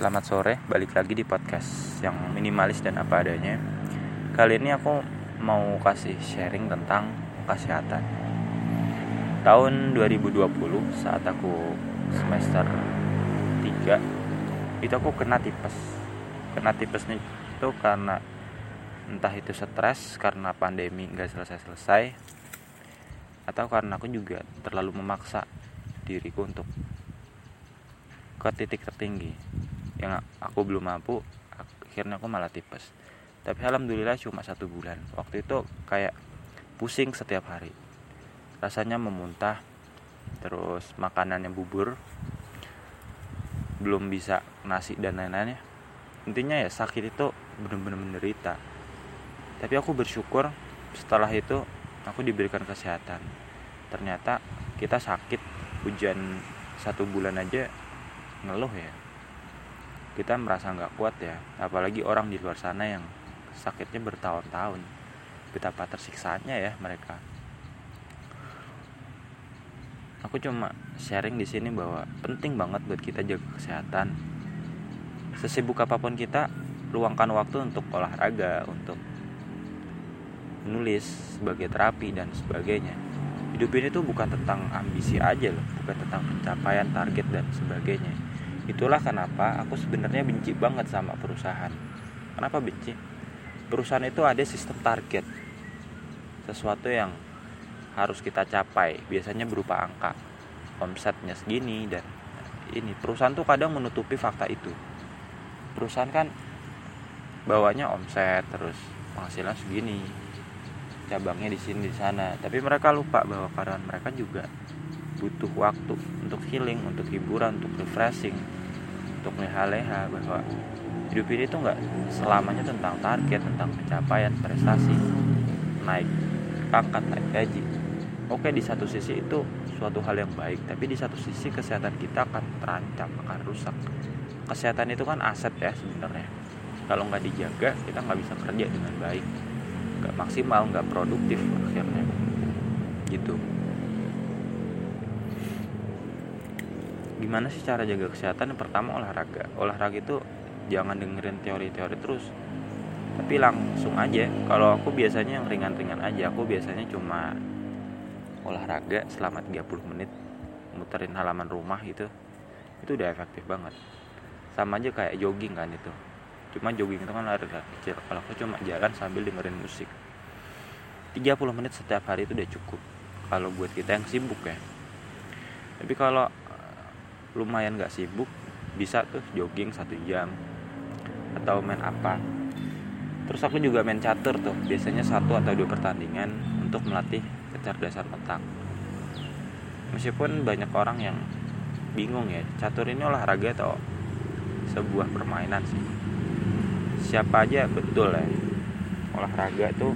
Selamat sore, balik lagi di podcast yang minimalis dan apa adanya. Kali ini aku mau kasih sharing tentang kesehatan. Tahun 2020 saat aku semester 3 itu aku kena tipes. Kena tipesnya itu karena entah itu stres karena pandemi nggak selesai-selesai atau karena aku juga terlalu memaksa diriku untuk ke titik tertinggi yang aku belum mampu akhirnya aku malah tipes. Tapi alhamdulillah cuma satu bulan. Waktu itu kayak pusing setiap hari. Rasanya memuntah terus makanannya bubur. Belum bisa nasi dan lain-lainnya. Intinya ya sakit itu benar-benar menderita. Tapi aku bersyukur setelah itu aku diberikan kesehatan. Ternyata kita sakit hujan satu bulan aja ngeluh ya kita merasa nggak kuat ya. Apalagi orang di luar sana yang sakitnya bertahun-tahun. Betapa tersiksanya ya mereka. Aku cuma sharing di sini bahwa penting banget buat kita jaga kesehatan. Sesibuk apa pun kita luangkan waktu untuk olahraga untuk menulis sebagai terapi dan sebagainya. Hidup ini tuh bukan tentang ambisi aja loh bukan tentang pencapaian target dan sebagainya Itulah kenapa aku sebenarnya benci banget sama perusahaan. Kenapa benci? Perusahaan itu ada sistem target. Sesuatu yang harus kita capai, biasanya berupa angka. Omsetnya segini dan ini perusahaan tuh kadang menutupi fakta itu. Perusahaan kan bawanya omset terus penghasilan segini. Cabangnya di sini di sana, tapi mereka lupa bahwa karyawan mereka juga butuh waktu untuk healing, untuk hiburan, untuk refreshing, untuk leha-leha bahwa hidup ini tuh nggak selamanya tentang target tentang pencapaian prestasi naik pangkat naik gaji. Oke di satu sisi itu suatu hal yang baik tapi di satu sisi kesehatan kita akan terancam akan rusak. Kesehatan itu kan aset ya sebenarnya. Kalau nggak dijaga kita nggak bisa kerja dengan baik. Nggak maksimal nggak produktif akhirnya. Gitu gimana sih cara jaga kesehatan? Yang pertama olahraga. Olahraga itu jangan dengerin teori-teori terus tapi langsung aja. Kalau aku biasanya yang ringan-ringan aja. Aku biasanya cuma olahraga selama 30 menit muterin halaman rumah gitu. Itu udah efektif banget. Sama aja kayak jogging kan itu. Cuma jogging itu kan lari kecil. Kalau aku cuma jalan sambil dengerin musik. 30 menit setiap hari itu udah cukup. Kalau buat kita yang sibuk ya. Tapi kalau lumayan gak sibuk bisa tuh jogging satu jam atau main apa. Terus aku juga main catur tuh biasanya satu atau dua pertandingan untuk melatih kecerdasan otak. Meskipun banyak orang yang bingung ya catur ini olahraga atau sebuah permainan sih? Siapa aja betul ya. Olahraga tuh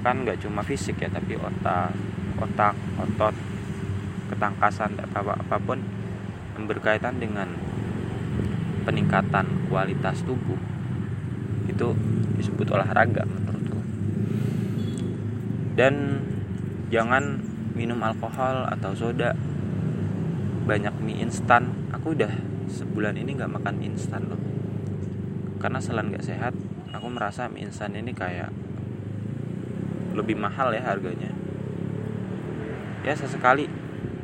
kan nggak cuma fisik ya tapi otak otak otot ketangkasan apa apa pun yang berkaitan dengan peningkatan kualitas tubuh itu disebut olahraga menurutku. Dan jangan minum alkohol atau soda banyak mie instan. Aku udah sebulan ini nggak makan instan loh. Karena selain nggak sehat aku merasa mie instan ini kayak lebih mahal ya harganya. Ya sesekali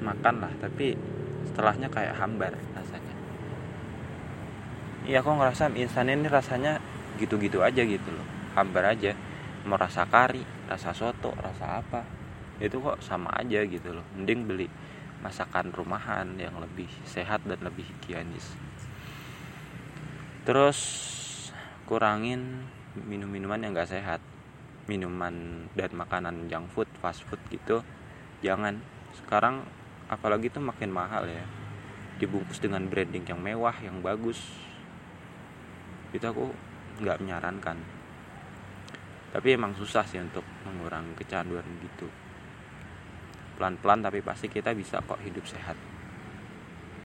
makan lah tapi setelahnya kayak hambar rasanya. Iya aku ngerasa instan ini rasanya gitu-gitu aja gitu loh. Hambar aja. Mau rasa kari rasa soto rasa apa. Itu kok sama aja gitu loh. Mending beli masakan rumahan yang lebih sehat dan lebih higienis. Terus kurangin minum-minuman yang gak sehat. Minuman dan makanan junk food fast food gitu. Jangan. Sekarang apalagi itu makin mahal ya. Dibungkus dengan branding yang mewah yang bagus. Itu aku nggak menyarankan. Tapi emang susah sih untuk mengurangi kecanduan gitu. Pelan-pelan tapi pasti kita bisa kok hidup sehat